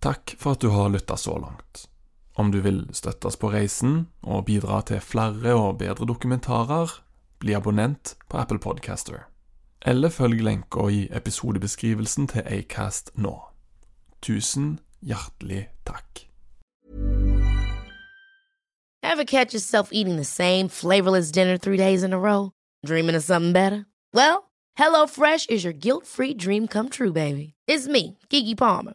Takk for at du har lytta så langt. Om du vil støtte oss på reisen og bidra til flere og bedre dokumentarer, bli abonnent på Apple Podcaster. Eller følg lenka i episodebeskrivelsen til Acast nå. Tusen hjertelig takk. Ever catch yourself eating the same flavorless dinner three days in a row? Dreaming of something better? Well, HelloFresh is your guilt-free dream come true, baby. It's me, Kiki Palmer.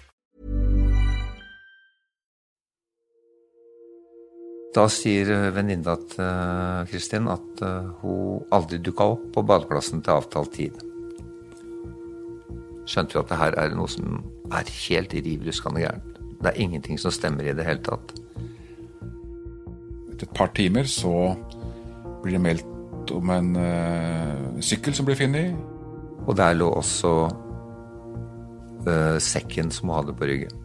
Da sier eh, venninna til eh, Kristin at eh, hun aldri dukka opp på badeplassen til avtalt tid. Skjønte jo at det her er noe som er helt riv ruskende gærent. Det er ingenting som stemmer i det hele tatt. Etter et par timer så blir det meldt om en uh, sykkel som blir funnet. Og der lå også uh, sekken som hun hadde på ryggen.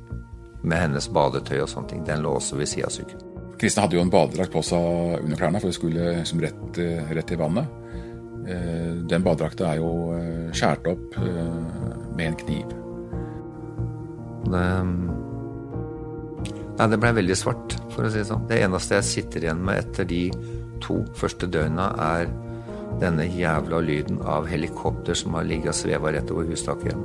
Med hennes badetøy og sånne ting. Den lå også ved sida av sykkelen. Kristin hadde jo en badedrakt på seg under klærne, for hun skulle liksom rett, rett i vannet. Den badedrakta er jo skåret opp med en kniv. Det, nei, det ble veldig svart, for å si det sånn. Det eneste jeg sitter igjen med etter de to første døgna, er denne jævla lyden av helikopter som har ligget og sveva rett over hustaket.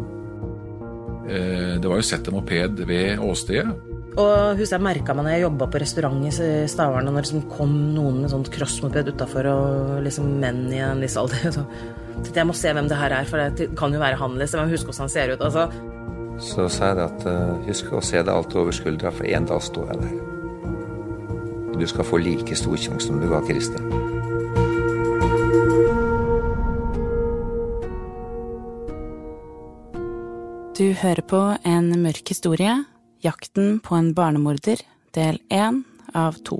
Det var jo sett en moped ved åstedet. Og husker jeg merka meg når jeg jobba på restaurant i Stavern, og når det liksom kom noen med sånt crossmoped utafor, og liksom menn i en viss alder så jeg må se hvem det her er, for det kan jo være han, liksom. Jeg må huske hvordan han ser ut. altså. Så sa jeg at uh, husk å se deg alt over skuldra, for en dag står jeg der. Du skal få like stor sjanse som du ga Kristin. Du hører på en mørk historie 'Jakten på en barnemorder', del én av to.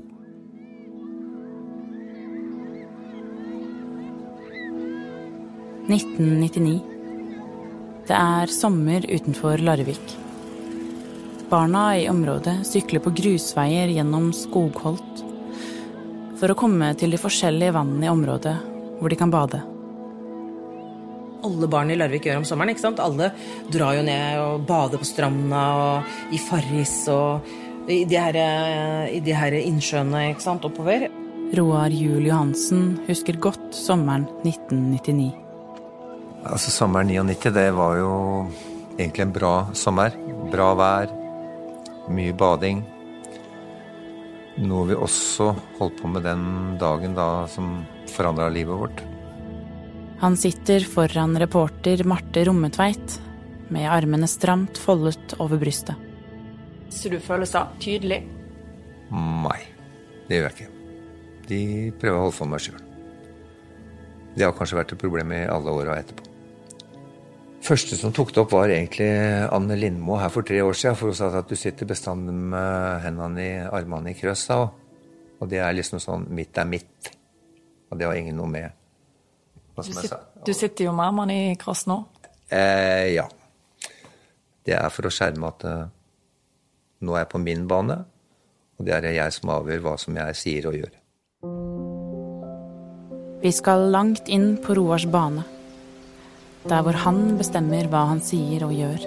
«1999. Det er sommer utenfor Larvik. Barna i området sykler på grusveier gjennom skogholt for å komme til de forskjellige vannene i området hvor de kan bade alle barn i Larvik gjør om sommeren. ikke sant? Alle drar jo ned og bader på stranda og i Farris og i de her, i de her innsjøene ikke sant, oppover. Roar Juel Johansen husker godt sommeren 1999. Altså Sommeren 99 det var jo egentlig en bra sommer. Bra vær, mye bading. Noe vi også holdt på med den dagen da som forandra livet vårt. Han sitter foran reporter Marte Rommetveit med armene stramt foldet over brystet. Så du følelser tydelig? Nei, det gjør jeg ikke. De prøver å holde for meg sjøl. Det har kanskje vært et problem i alle åra etterpå. Første som tok det opp, var egentlig Anne Lindmo her for tre år siden. For hun sa at du sitter bestandig med hendene i armene i krøss. Og det er liksom sånn mitt er mitt. Og det har ingen noe med. Du, sit, du, sitter jo med armene i kross nå? Eh, ja. Det er for å skjerme at uh, nå er jeg på min bane, og det er jeg som avgjør hva som jeg sier og gjør. Vi skal langt inn på Roars bane der hvor han bestemmer hva han sier og gjør.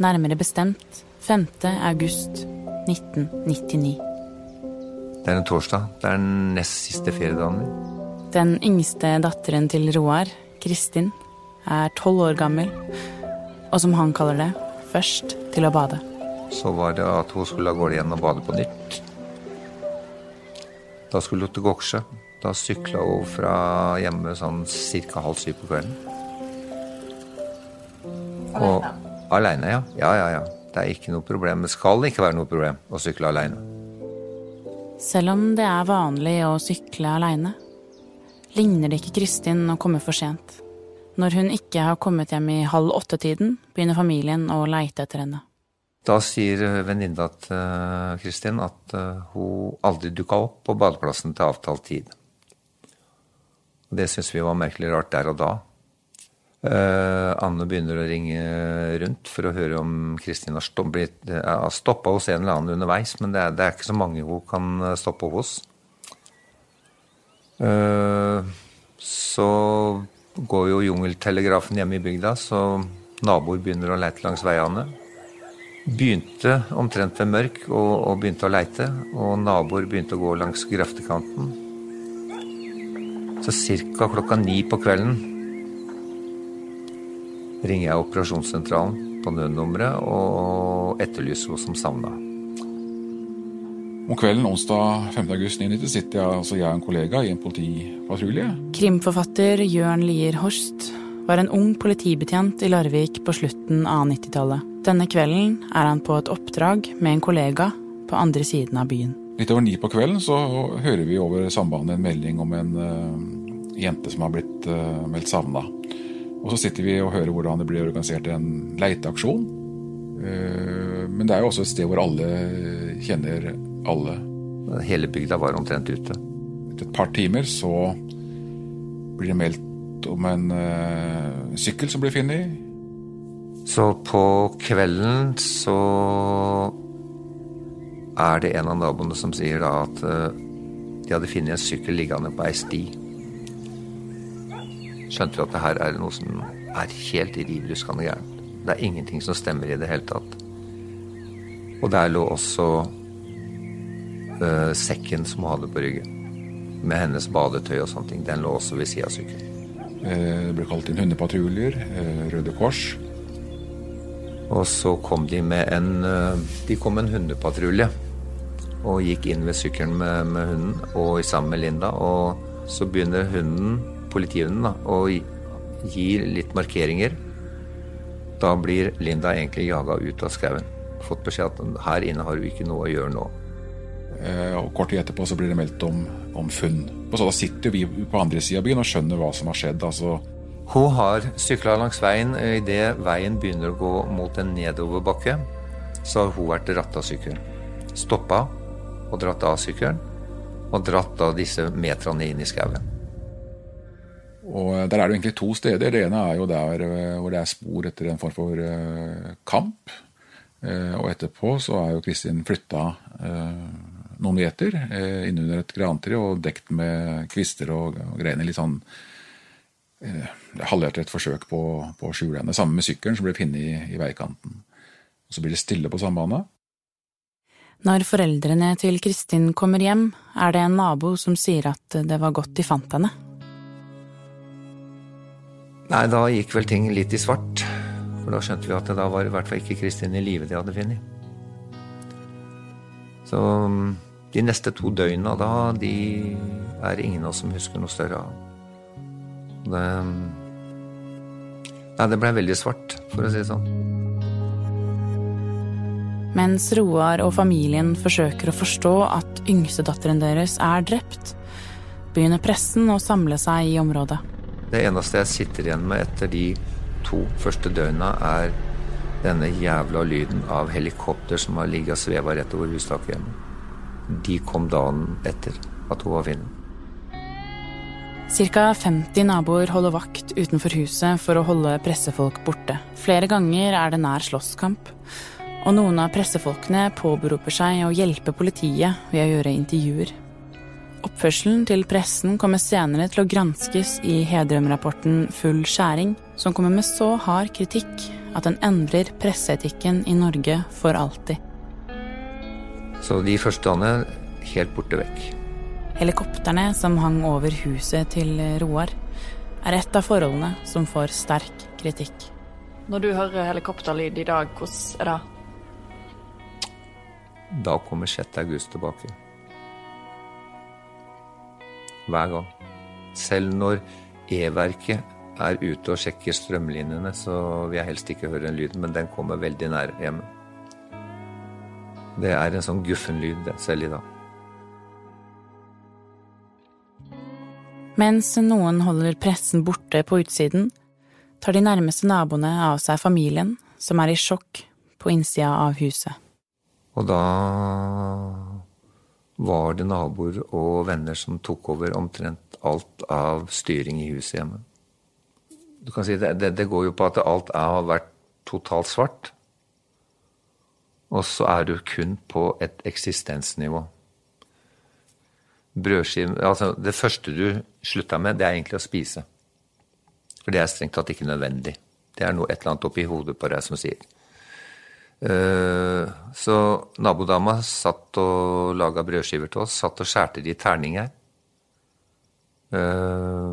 Nærmere bestemt 5. august 1999. Det er en torsdag. Det er den nest siste feriedagen min. Den yngste datteren til Roar, Kristin, er tolv år gammel, og som han kaller det, først til å bade. Så var det at hun skulle av gårde igjen og bade på nytt. Da skulle hun til Goksjø. Da sykla hun fra hjemme sånn ca. halv syv på kvelden. Og aleine, ja. Ja, ja, ja. Det er ikke noe problem. Det skal ikke være noe problem å sykle aleine. Selv om det er vanlig å sykle aleine, ligner det ikke Kristin å komme for sent. Når hun ikke har kommet hjem i halv åtte-tiden, begynner familien å leite etter henne. Da sier venninna til eh, Kristin at eh, hun aldri dukka opp på badeplassen til avtalt tid. Det syns vi var merkelig rart der og da. Anne begynner å ringe rundt for å høre om Kristin har stoppa hos en eller annen underveis, men det er, ikke så mange hun kan eh, stoppe hos. Uh, så går jo jungeltelegrafen hjemme i bygda, så naboer begynner å leite langs veiene. Begynte omtrent ved mørk og, og begynte å leite, og naboer begynte å gå langs grøftekanten. Så ca. klokka ni på kvelden ringer jeg operasjonssentralen på nødnummeret og etterlyser henne som savna. Om kvelden onsdag 5. august 1990 sitter jeg, altså jeg og en kollega i en politipatrulje. Krimforfatter Jørn Lier Horst var en ung politibetjent i Larvik på slutten av 90-tallet. Denne kvelden er han på et oppdrag med en kollega på andre siden av byen. Litt over ni på kvelden så hører vi over sambandet en melding om en uh, jente som har blitt uh, meldt savna. Og så sitter vi og hører hvordan det blir organisert en leiteaksjon. Uh, men det er jo også et sted hvor alle kjenner alle. Hele bygda var omtrent ute. Etter et par timer så blir det meldt om en uh, sykkel som blir funnet. Så på kvelden så er det en av naboene som sier da at uh, de hadde funnet en sykkel liggende på ei sti skjønte vi at det her er noe som er helt riv ruskende gærent. Det er ingenting som stemmer i det hele tatt. Og der lå også uh, sekken som hun hadde på ryggen. Med hennes badetøy og sånne ting. Den lå også ved sida av sykkelen. Eh, det ble kalt inn hundepatruljer. Eh, Røde Kors. Og så kom de med en De kom med en hundepatrulje. Og gikk inn ved sykkelen med, med hunden og sammen med Linda. Og så begynner hunden politihunden da, å gi litt markeringer. Da blir Linda egentlig jaga ut av skauen. Fått beskjed at her inne har du ikke noe å gjøre nå. Eh, og Kort tid etterpå så blir det meldt om, om funn. Og så Da sitter vi på andre sida av byen og skjønner hva som har skjedd. altså... Hun har sykla langs veien. Idet veien begynner å gå mot en nedoverbakke, så har hun vært dratt av sykkelen. Stoppa og dratt av sykkelen, og dratt av disse meterne inn i skauen. Og Der er det egentlig to steder. Det ene er jo der eh, hvor det er spor etter en form for kamp. Og etterpå så er jo Kristin flytta noen meter eh, innunder et grantre og dekt med kvister og, og greiner. Litt sånn eh, halvhjertet et forsøk på, på å skjule henne. Sammen med sykkelen som ble funnet i, i veikanten. Og Så blir det stille på sambandet. Når foreldrene til Kristin kommer hjem, er det en nabo som sier at det var godt de fant henne. Nei, da gikk vel ting litt i svart. For da skjønte vi at det da var i hvert fall ikke Kristin i live de hadde funnet. Så de neste to døgna da, de er ingen av oss som husker noe større av. Det Nei, det blei veldig svart, for å si det sånn. Mens Roar og familien forsøker å forstå at yngstedatteren deres er drept, begynner pressen å samle seg i området. Det eneste jeg sitter igjen med etter de to første døgna er denne jævla lyden av helikopter som har ligget og sveva rett over hustaket hjemme. De kom dagen etter at hun var funnet. Ca. 50 naboer holder vakt utenfor huset for å holde pressefolk borte. Flere ganger er det nær slåsskamp. Og noen av pressefolkene påberoper seg å hjelpe politiet ved å gjøre intervjuer. Oppførselen til pressen kommer senere til å granskes i Hedrem-rapporten Full skjæring, som kommer med så hard kritikk at den endrer presseetikken i Norge for alltid. Så de første dagene helt borte vekk. Helikoptrene som hang over huset til Roar, er et av forholdene som får sterk kritikk. Når du hører helikopterlyd i dag, hvordan er det? Da kommer 6. august tilbake hver gang. Selv når E-verket er ute og sjekker strømlinjene, så vil jeg helst ikke høre den lyden, men den kommer veldig nær hjemme. Det er en sånn guffen lyd selv i dag. Mens noen holder pressen borte på utsiden, tar de nærmeste naboene av seg familien, som er i sjokk på innsida av huset. Og da var det naboer og venner som tok over omtrent alt av styring i huset hjemme. Du kan si det, det, det går jo på at alt har vært totalt svart. Og så er du kun på et eksistensnivå. Brødskive Altså, det første du slutta med, det er egentlig å spise. For det er strengt tatt ikke nødvendig. Det er noe et eller annet oppi hodet på deg som sier. Eh, så nabodama satt og laga brødskiver til oss. Satt og skjærte de i terninger. Uh,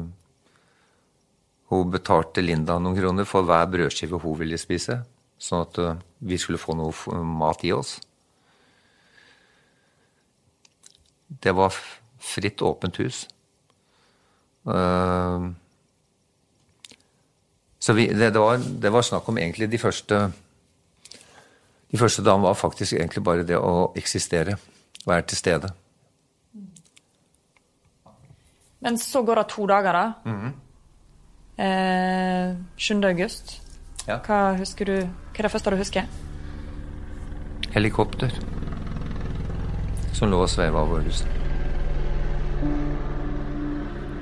hun betalte Linda noen kroner for hver brødskive hun ville spise, sånn at uh, vi skulle få noe mat i oss. Det var fritt, åpent hus. Uh, så vi, det, det, var, det, var, snakk om egentlig de første de første dagene var faktisk egentlig bare det å eksistere. Være til stede. Men så går det to dager, da. Mm -hmm. eh, 7. august. Ja. Hva husker du? Hva er det første du husker? Helikopter. Som lå og sveiva over huset.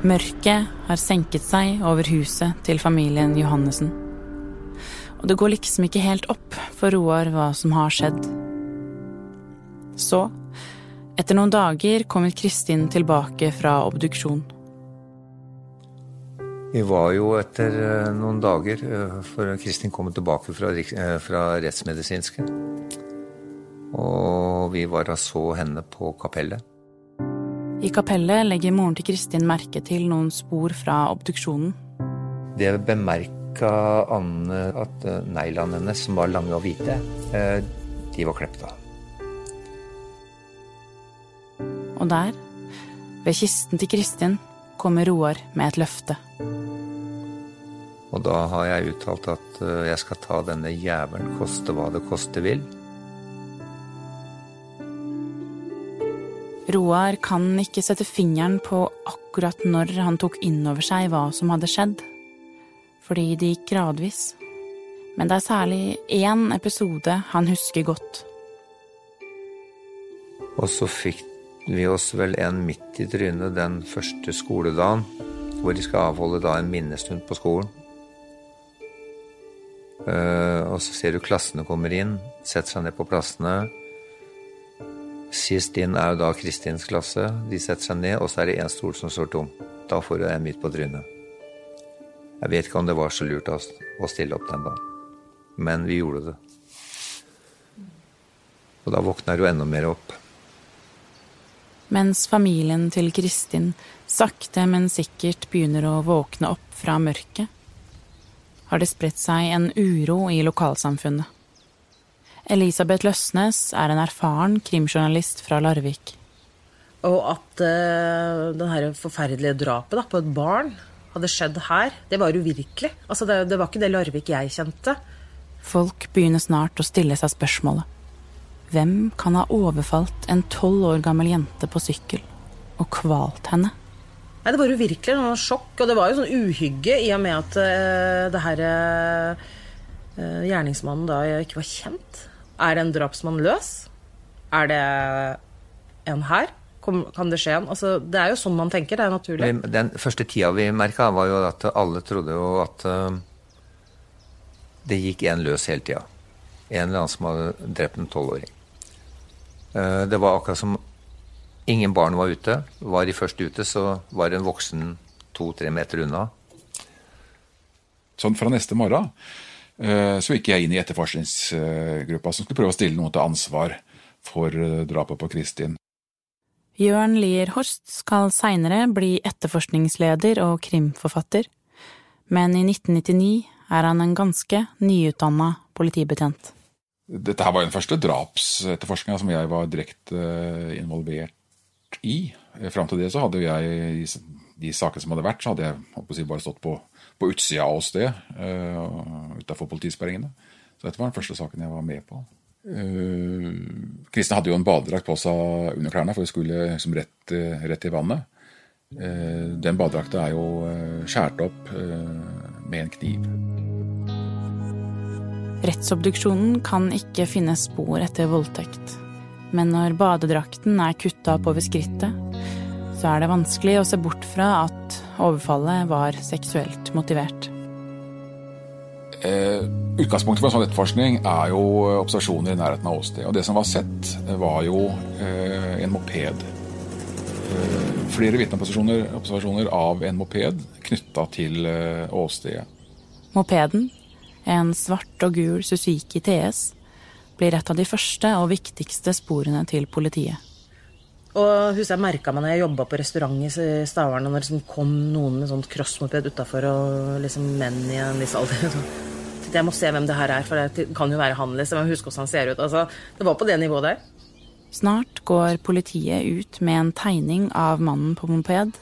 Mørket har senket seg over huset til familien Johannessen. Og det går liksom ikke helt opp for Roar hva som har skjedd. Så, etter noen dager, kommer Kristin tilbake fra obduksjon. Vi var jo etter eh, noen dager, eh, for Kristin kom tilbake fra, eh, fra rettsmedisinske. Og vi var og så henne på kapellet. I kapellet legger moren til Kristin merke til noen spor fra obduksjonen. Det bemerka Anne at neglene hennes, som var lange og hvite, de var klept av. Og der, ved kisten til Kristin, kommer Roar med et løfte. Og da har jeg uttalt at eh, jeg skal ta denne jævelen koste hva det koste vil. Roar kan ikke sette fingeren på akkurat når han tok inn over seg hva som hadde skjedd fordi det gikk gradvis. Men det er særlig én episode han husker godt. Og så fikk vi oss vel en midt i trynet den første skoledagen, hvor de skal avholde da en minnestund på skolen. Uh, og så ser du klassene kommer inn, setter seg ned på plassene. Sist inn er jo da Kristins klasse. De setter seg ned, og så er det én stol som står tom. Da får du en midt på trynet. Jeg vet ikke om det var så lurt å stille opp den dagen, men vi gjorde det. Og da våkner du enda mer opp. Mens familien til Kristin sakte, men sikkert begynner å våkne opp fra mørket, har det spredt seg en uro i lokalsamfunnet. Elisabeth Løsnes er en erfaren krimjournalist fra Larvik. Og at uh, det forferdelige drapet da, på et barn hadde skjedd her, det var uvirkelig. Altså, det, det var ikke det Larvik jeg kjente. Folk begynner snart å stille seg spørsmålet. Hvem kan ha overfalt en tolv år gammel jente på sykkel og kvalt henne? Nei, Det var jo virkelig noe sjokk, og det var jo sånn uhygge i og med at uh, det her uh, gjerningsmannen da ikke var kjent. Er det en drapsmann løs? Er det en her? Kan det skje en? Altså, det er jo sånn man tenker, det er naturlig. Den første tida vi merka, var jo at alle trodde jo at uh, det gikk en løs hele tida. En eller annen som hadde drept en tolvåring. Det var akkurat som Ingen barn var ute. Var de først ute, så var en voksen to-tre meter unna. Sånn fra neste morgen eh, så gikk jeg inn i etterforskningsgruppa som skulle prøve å stille noen til ansvar for eh, drapet på Kristin. Jørn Lier Horst skal seinere bli etterforskningsleder og krimforfatter, men i 1999 er han en ganske nyutdanna politibetjent. Dette her var den første drapsetterforskninga som jeg var direkte eh, involvert i. Fram til det så hadde jeg de sakene som hadde vært, så hadde jeg si, bare stått på, på utsida av oss det, uh, utafor politisperringene. Så dette var den første saken jeg var med på. Uh, Kristin hadde jo en badedrakt på seg under klærne, for vi skulle liksom rett, rett i vannet. Den badedrakta er jo skåret opp med en kniv. Rettsobduksjonen kan ikke finne spor etter voldtekt men når badedrakten er kutta oppover skrittet, så er det vanskelig å se bort fra at overfallet var seksuelt motivert. Eh, utgangspunktet for en sånn etterforskning er jo observasjoner i nærheten av åstedet. Og det som var sett, var jo eh, en moped. Eh, flere vitneobservasjoner av en moped knytta til eh, åstedet. Mopeden, en svart og gul Suzuki TS, blir et av de første og viktigste sporene til politiet. Og husker jeg merka meg når jeg jobba på restaurant i Stavern, når det liksom kom noen med sånn crossmoped utafor, og liksom menn i en viss alder så Jeg må se hvem det her er, for det kan jo være han, liksom. Jeg husker hvordan han ser ut. Altså, det var på det nivået der. Snart går politiet ut med en tegning av mannen på moped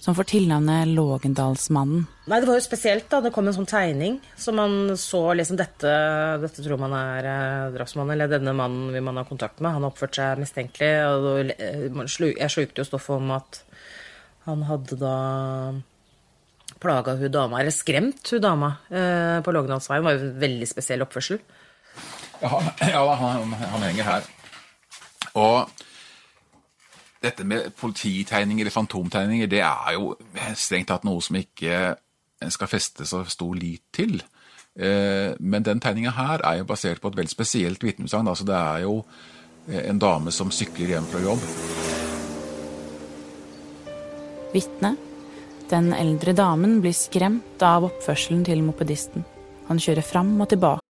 som får tilnavnet Lågendalsmannen. Nei, Det var jo spesielt. da. Det kom en sånn tegning så man så liksom dette Dette tror man er eh, drapsmannen, eller denne mannen vil man ha kontakt med. Han har oppført seg mistenkelig. og Jeg slukte jo stoffet om at han hadde da plaga hun dama, eller skremt hun dama eh, på Lågendalsveien. Det var jo en veldig spesiell oppførsel. Ja, ja han, han henger her. Og dette med polititegninger eller fantomtegninger, det er jo strengt tatt noe som ikke skal feste så stor lit til. Eh, men den tegninga her er jo basert på et veldig spesielt vitneutsagn. Altså det er jo eh, en dame som sykler hjem fra jobb. Vitne. Den eldre damen blir skremt av oppførselen til mopedisten. Han kjører fram og tilbake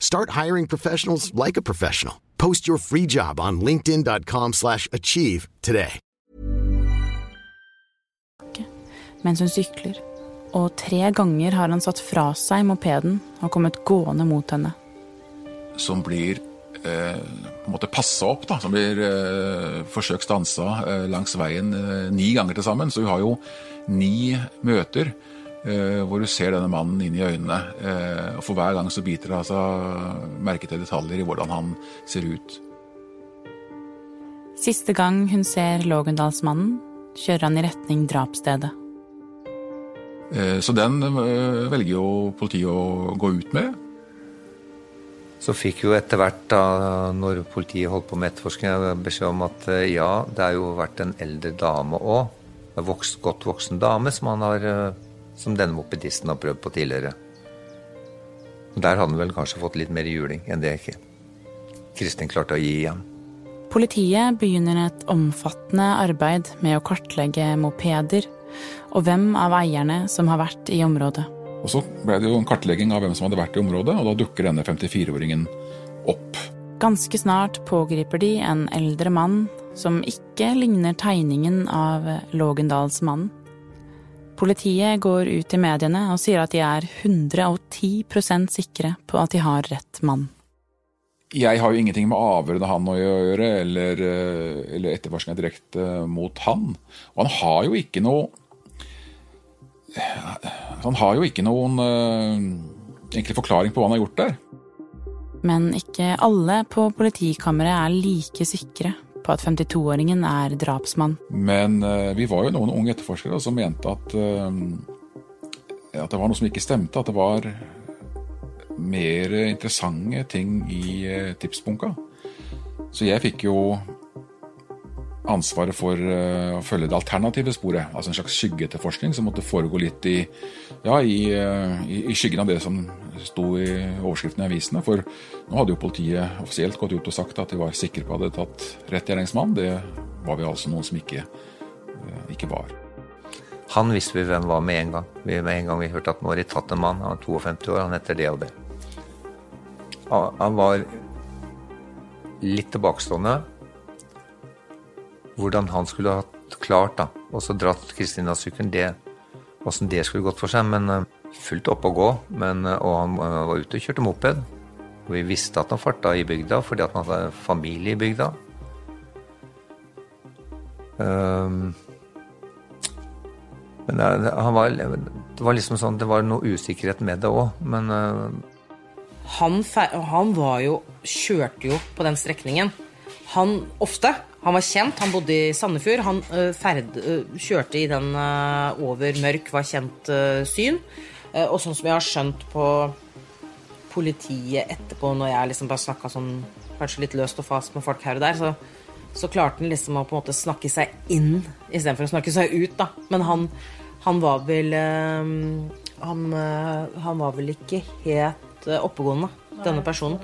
Start hiring professionals like a professional. Post your free job on linkedin.com slash achieve today. Mens hun sykler. Og tre ganger har han satt fra seg mopeden og kommet gående mot henne. Som blir eh, på en måte passa opp, da. Som blir eh, forsøkt stansa eh, langs veien eh, ni ganger til sammen. Så vi har jo ni møter hvor du ser denne mannen inn i øynene. Eh, og For hver gang så biter det altså merke til detaljer i hvordan han ser ut. Siste gang hun ser Lågendalsmannen, kjører han i retning drapsstedet. Eh, så den eh, velger jo politiet å gå ut med. Så fikk jo etter hvert, da når politiet holdt på med etterforskning, beskjed om at eh, ja, det har jo vært en eldre dame òg. En vokst, godt voksen dame som, han har, eh, som denne mopedisten har prøvd på tidligere. Der hadde han vel kanskje fått litt mer juling enn det ikke Kristin klarte å gi igjen. Politiet begynner et omfattende arbeid med å kartlegge mopeder og hvem av eierne som har vært i området. Og Så ble det jo en kartlegging av hvem som hadde vært i området, og da dukker denne 54-åringen opp. Ganske snart pågriper de en eldre mann som ikke ligner tegningen av Lågendalsmannen. Politiet går ut i mediene og sier at de er 110% sikre på at de har rett mann. Jeg har jo ingenting med avhørene han å gjøre, eller, eh, eller etterforskninga direkte mot han. Og han har jo ikke noe Han har jo ikke noen uh, egentlig forklaring på hva han har gjort der. Men ikke alle på politikammeret er like sikre at 52-åringen er drapsmann. Men uh, vi var jo noen unge etterforskere som mente at, uh, at det var noe som ikke stemte. At det var mer interessante ting i uh, tipsbunka. Så jeg fikk jo ansvaret for uh, å følge det alternative sporet. Altså en slags skyggeetterforskning som måtte foregå litt i, ja, i, uh, i, skyggen av det som sto i overskriften i avisene. For nå hadde jo politiet offisielt gått ut og sagt at de var sikre på at de hadde tatt rett gjerningsmann. Det var vi altså noen som ikke, uh, ikke var. Han visste vi hvem var med en gang. Vi, med en gang vi hørte at nå har de tatt en mann, han er 52 år, han heter det og det. Han var litt tilbakestående hvordan han skulle ha klart da, og så dratt Kristina-sykkelen, det åssen det skulle gått for seg. Men uh, fullt opp og gå. Men, uh, og han uh, var ute og kjørte moped. Og vi visste at han farta i bygda fordi han hadde familie i bygda. Um, men det, var, det var liksom sånn Det var noe usikkerhet med det òg, men han, han var jo Kjørte jo på den strekningen. Han ofte han var kjent, han bodde i Sandefjord. Han ferd, kjørte i den over mørk, var kjent syn. og sånn som jeg har skjønt på politiet etterpå, når jeg liksom bare snakka sånn kanskje litt løst og fast med folk her og der, så, så klarte han liksom å på en måte snakke seg inn istedenfor å snakke seg ut, da. Men han, han var vel han, han, var vel ikke helt oppegående, denne personen.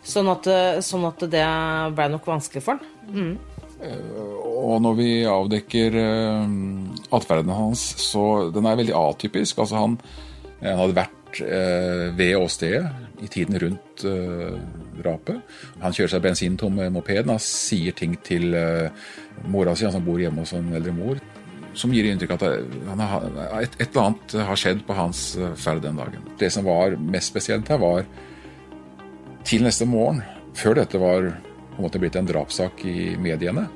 Sånn at, sånn at det ble nok vanskelig for han. Mm. Og når vi avdekker uh, atferden hans, så den er veldig atypisk. Altså han, han hadde vært ved åstedet i tiden rundt drapet. Han kjører seg bensintom med mopeden. Han sier ting til mora si, han som bor hjemme hos en eldre mor, som gir inntrykk av at et, et, eller annet har skjedd på hans ferd den dagen. Det som var mest spesielt her, var til neste morgen, før dette var på en måte blitt en drapssak i mediene,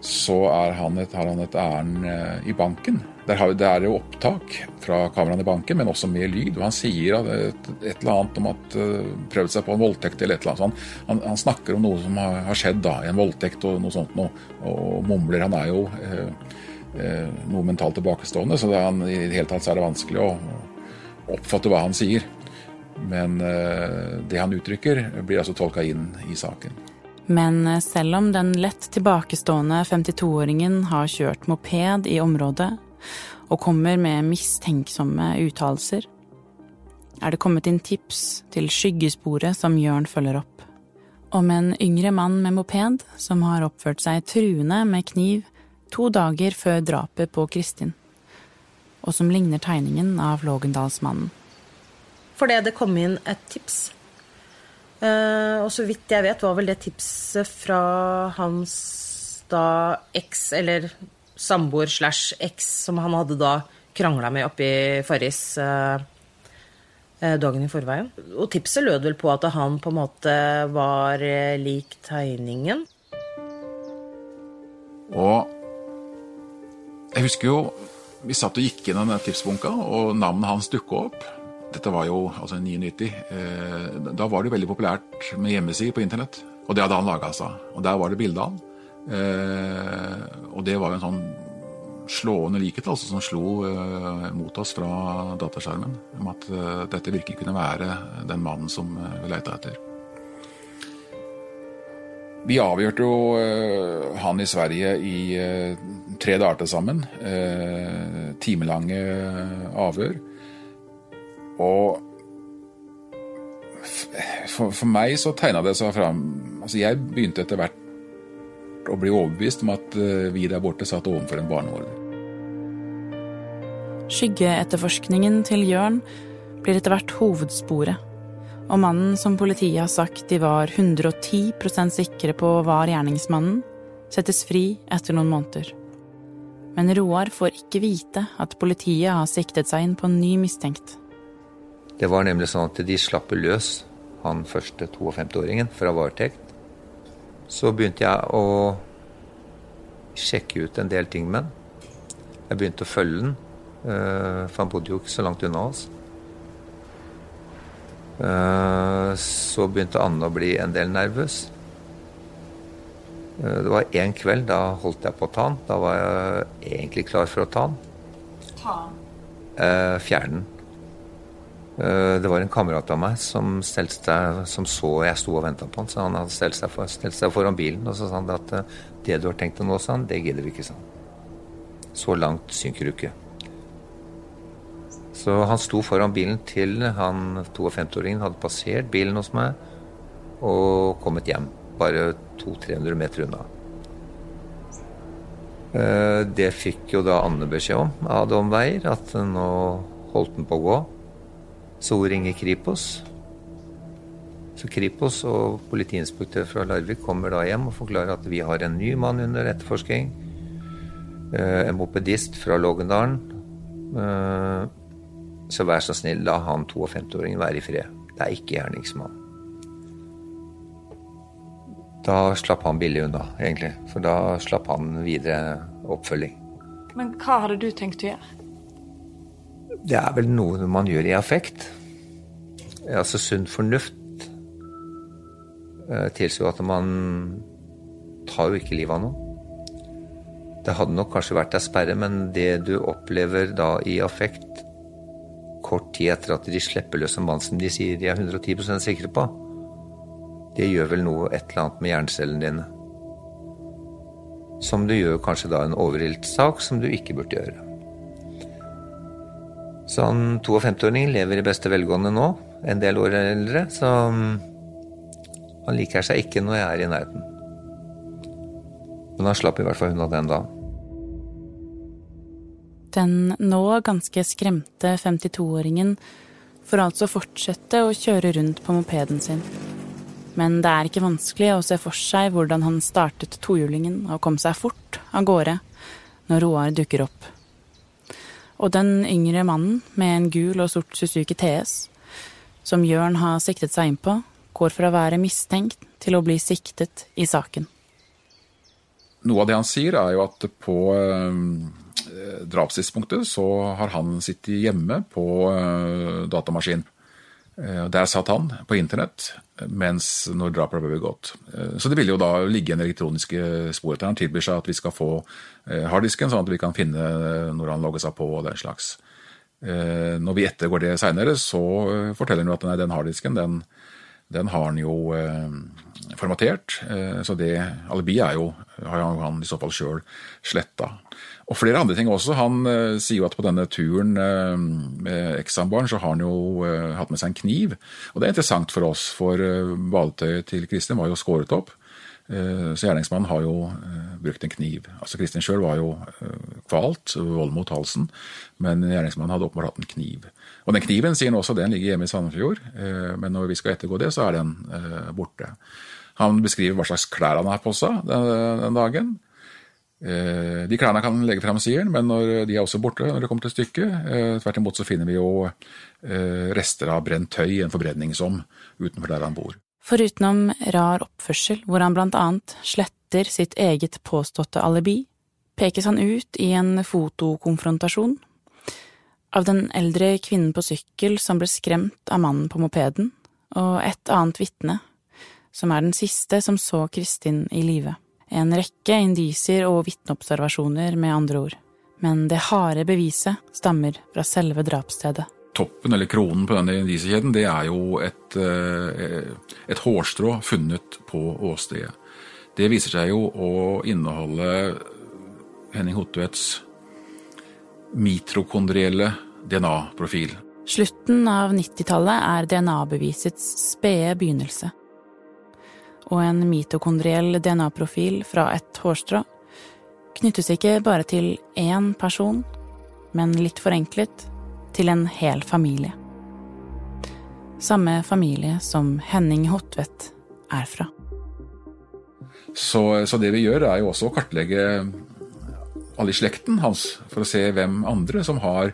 så han et, har han et ærend eh, i banken. Har, det er jo opptak fra kameraene i banken, men også med lyd. og Han sier et, et eller annet om at uh, prøvd seg på en voldtekt eller et eller annet. Han, han, han, snakker om noe som har, har, skjedd, da, en voldtekt og noe sånt noe, og mumler. Han er jo uh, uh, noe mentalt tilbakestående, så det, han, i det hele tatt så er det vanskelig å oppfatte hva han sier. Men det han uttrykker, blir altså tolka inn i saken. Men selv om den lett tilbakestående 52-åringen har kjørt moped i området og kommer med mistenksomme uttalelser, er det kommet inn tips til skyggesporet som Jørn følger opp. Om en yngre mann med moped som har oppført seg truende med kniv to dager før drapet på Kristin, og som ligner tegningen av Lågendalsmannen. Fordi det kom inn et tips Uh, og så vidt jeg vet, var vel det tipset fra hans da eks, eller samboer slash eks, som han hadde da krangla med oppe i Farris uh, dagen i forveien. Og tipset lød vel på at han på en måte var lik tegningen. Og jeg husker jo vi satt og gikk gjennom den tipsbunka, og navnet hans dukka opp. Dette var jo altså 99. Eh, da var det veldig populært med hjemmesider på internett. Og det hadde han laga seg. Og der var det bilde av han. Eh, og det var jo en sånn slående likhet altså, som slo eh, mot oss fra dataskjermen. Om at dette virkelig kunne være den mannen som vi leita etter. Vi avgjørte jo han i Sverige i tre dager til sammen. Timelange avhør. Og for, for meg så tegna det seg fram altså Jeg begynte etter hvert å bli overbevist om at eh, vi der borte satt overfor en barnemorder. Skyggeetterforskningen til Jørn blir etter hvert hovedsporet. Og mannen som politiet har sagt de var 110% sikre på var gjerningsmannen, settes fri etter noen måneder. Men Roar får ikke vite at politiet har siktet seg inn på en ny mistenkt. Det var nemlig sånn at de slapp løs han første 52-åringen fra varetekt. Så begynte jeg å sjekke ut en del ting med han. Jeg begynte å følge den, eh, for han bodde jo ikke så langt unna oss. Eh, så begynte Anne å bli en del nervøs. Eh, det var én kveld, da holdt jeg på å ta han. Da var jeg egentlig klar for å ta han. Ta han? Fjerne den. Eh, det var en kamerat av meg som, seg, som så jeg sto og venta på han, så han hadde stelt seg, for, stelt seg, foran bilen og så sa han at eh, det du har tenkt å nå, sa han, det gidder vi ikke, sa han. Så langt synker du ikke. Så han sto foran bilen til han 52-åringen hadde passert bilen hos meg og kommet hjem. Bare 200-300 meter unna. Eh, det fikk jo da Anne beskjed om av Dom Weier, at nå holdt den på å gå. Hun ringer Kripos. Så Kripos og politiinspektør fra Larvik kommer da hjem og forklarer at vi har en ny mann under etterforsking. Eh, en mopedist fra Lågendalen. Eh, så vær så snill, la han 52-åringen være i fred. Det er ikke gjerningsmann. Da slapp han billig unna, egentlig. For da slapp han videre oppfølging. Men hva hadde du tenkt å gjøre? Det er vel noe man gjør i affekt. Altså sunn fornuft tilsier jo at man tar jo ikke livet av noen. Det hadde nok kanskje vært ei sperre, men det du opplever da i affekt kort tid etter at de slipper løs en mann som de sier de er 110% sikre på, det gjør vel noe et eller annet med hjernecellene dine. Som du gjør kanskje da en overilt sak som du ikke burde gjøre. Så han 52-åringen lever i beste velgående nå, en del år eldre, så mm, han liker seg ikke når jeg er i nærheten. Men han slapp i hvert fall unna den da. Den nå ganske skremte 52-åringen får altså fortsette å kjøre rundt på mopeden sin. Men det er ikke vanskelig å se for seg hvordan han startet tohjulingen og kom seg fort av gårde når Roar dukker opp. Og den yngre mannen med en gul og sort Suzuki TS, som Jørn har siktet seg inn på, går fra å være mistenkt til å bli siktet i saken. Noe av det han sier, er jo at på eh, drapstidspunktet så har han sittet hjemme på eh, datamaskin. Eh, der satt han på internett mens når drapet ble begått. Eh, så det ville jo da ligge en elektroniske spor etter. Han tilbyr seg at vi skal få eh, harddisken, sånn at vi kan finne eh, når han logger seg på og den slags. Eh, når vi ettergår det seinere, så eh, forteller han jo at nei, den harddisken den, den har han jo formatert. så det alibiet er jo, har han i så fall sjøl sletta. Og flere andre ting også. Han uh, sier jo at på denne turen uh, med eksambaren så har han jo hatt med seg en kniv. Og det er interessant for oss, for badetøyet til Kristin var jo skåret opp. Så gjerningsmannen har jo brukt en kniv. Altså Kristin sjøl var jo kvalt, vold mot halsen, men gjerningsmannen hadde åpenbart hatt en kniv. Og den kniven sier han også den ligger hjemme i Sandefjord, men når vi skal ettergå det, så er den borte. Han beskriver hva slags klær han har på seg den, dagen. Eh, de klærne kan legge frem, sier han, men de er også borte når det kommer til stykket. Eh, tvert imot så finner vi jo eh, rester av brent tøy i en forbrenningsom utenfor der han bor. Forutenom rar oppførsel, hvor han blant annet sletter sitt eget påståtte alibi, pekes han ut i en fotokonfrontasjon av den eldre kvinnen på sykkel som ble skremt av mannen på mopeden, og et annet vitne, som er den siste som så Kristin i live. En rekke indisier og vitneobservasjoner, med andre ord. Men det harde beviset stammer fra selve drapsstedet. Toppen, eller kronen på denne indisiekjeden, det er jo et, eh, et hårstrå funnet på åstedet. Det viser seg jo å inneholde Henning Hotvedts mitrokondrielle DNA-profil. Slutten av 90-tallet er DNA-bevisets spede begynnelse og en mitokondriell DNA-profil fra et hårstrå knyttes ikke bare til én person, men litt forenklet til en hel familie. Samme familie som Henning Hotvedt er fra. Så, så, det vi gjør, er jo også å kartlegge alle i slekten hans, for å se hvem andre som har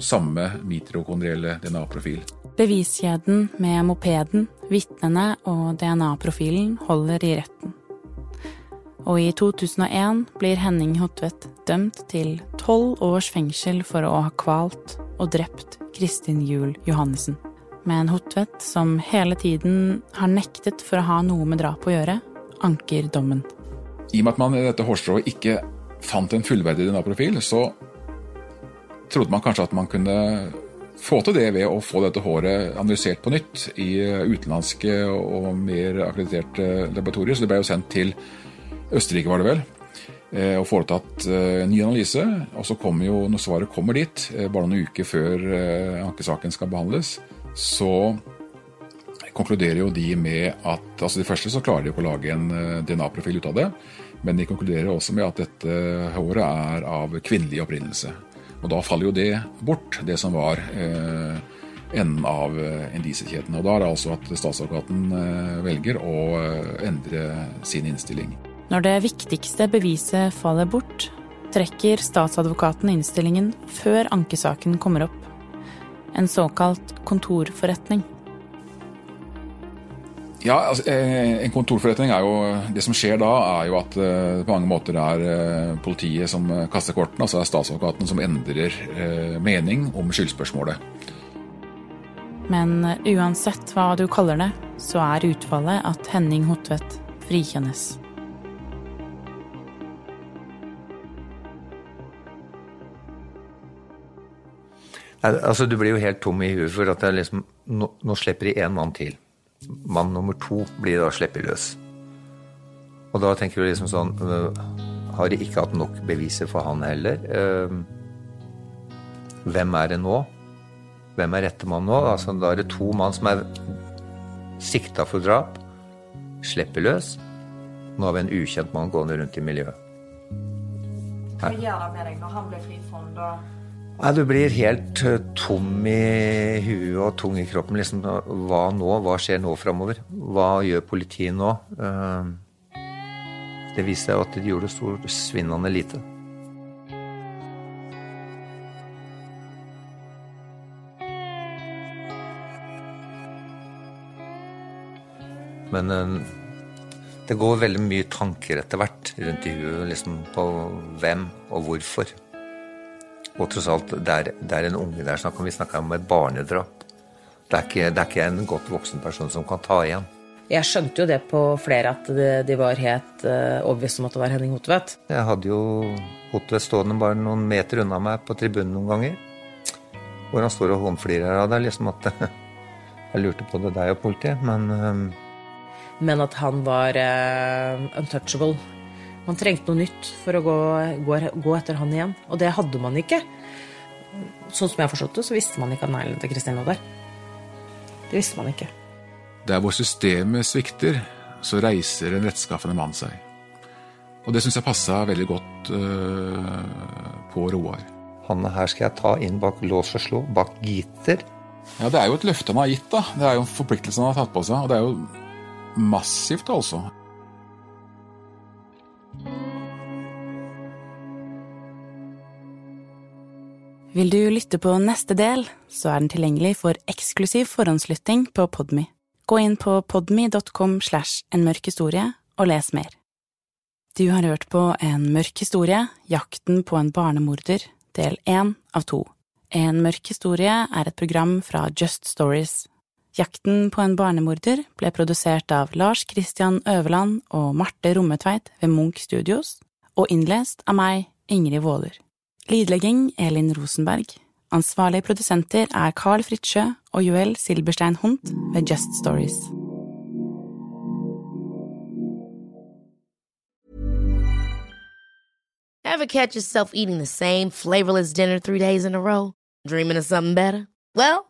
samme mitrokondrielle DNA-profil. Beviskjeden med mopeden, vitnene og DNA-profilen holder i retten. Og i 2001 blir Henning Hotvedt dømt til tolv års fengsel for å ha kvalt og drept Kristin Juel Johannessen. Men Hotvedt, som hele tiden har nektet for å ha noe med drap å gjøre, anker dommen. I og med at man i dette hårstrået ikke fant en fullverdig DNA-profil, så trodde man kanskje at man kunne få til det ved å få dette håret analysert på nytt i eh, utenlandske og mer akkrediterte laboratorier. Så det ble jo sendt til Østerrike, var det vel, eh, og foretatt eh, en ny analyse. Og så kommer jo, når svaret kommer dit, bare noen uker før ankesaken skal behandles, så konkluderer jo de med at altså De første så klarer de ikke å lage en DNA-profil ut av det, men de konkluderer også med at dette håret er av kvinnelig opprinnelse. Og da faller jo det bort, det som var eh, enden av eh, indisiekjeden. Og da er det altså at statsadvokaten eh, velger å endre sin innstilling. Når det viktigste beviset faller bort, trekker statsadvokaten innstillingen før ankesaken kommer opp. En såkalt kontorforretning. Ja, altså, eh, En kontorforretning er jo Det som skjer da, er jo at det eh, på mange måter er eh, politiet som kaster kortene. Altså det er statsadvokaten som endrer mening om skyldspørsmålet. Men uansett hva du kaller det, så er utfallet at Henning Hotvedt frikjennes. Altså, Du blir jo helt tom i huet for at liksom, nå, nå slipper de én mann til mann nummer to blir da sluppet løs. Og da tenker du liksom sånn øh, Har de ikke hatt nok beviser for han heller? Øh, hvem er det nå? Hvem er rette mann nå? Altså, da er det to mann som er sikta for drap, slipper løs. Nå har vi en ukjent mann gående rundt i miljøet. Hva gjør det med deg når han blir frifunnet? Nei, Du blir helt eh, tom i huet og tung i kroppen. Liksom, hva nå? Hva skjer nå framover? Hva gjør politiet nå? Eh, det viste seg at de gjorde så svinnende lite. Men eh, det går veldig mye tanker etter hvert rundt i huet liksom på hvem og hvorfor. Og tross alt, det er, det er en unge der snakk om. Vi snakker om et barnedrap. Det er, ikke, det er ikke en godt voksen person som kan ta igjen. Jeg skjønte jo det på flere at de, de var helt uh, overbevist om at det var Henning Hotvedt. Jeg hadde jo Hotvedt stående bare noen meter unna meg på tribunen noen ganger. Hvor han står og hånflirer av det. Liksom at Jeg lurte på det deg og politiet, men um... Men at han var uh, untouchable. Man trengte noe nytt for å gå, gå, gå, etter han igjen. Og det hadde man ikke. Sånn som jeg har forstått det, så visste man ikke at neglene til Kristin lå der. Det visste man ikke. Der hvor systemet svikter, så reiser en rettskaffende mann seg. Og det syns jeg passa veldig godt uh, på Roar. Han her skal jeg ta inn bak lås og slå, bak gitter. Ja, det er jo et løfte han har gitt, da. Det er jo en forpliktelse han har tatt på seg. Og det er jo massivt, altså. Vil du lytte på neste del, så er den tilgjengelig for eksklusiv forhåndslytting på Podmy. Gå inn på podmy.com slash en mørk historie og les mer. Du har hørt på En mørk historie, Jakten på en barnemorder, del én av to. En mørk historie er et program fra Just Stories. Jakten på en barnemorder ble produsert av Lars Christian Øverland og Marte Rommetveit ved Munch Studios, og innlest av meg, Ingrid Waaler. Lydlegging Elin Rosenberg. Ansvarlige produsenter er Carl Fritsjø og Joel Silberstein Hunt ved Just Stories. Ever catch yourself eating the same flavorless dinner three days in a row? Dreaming of something better? Well,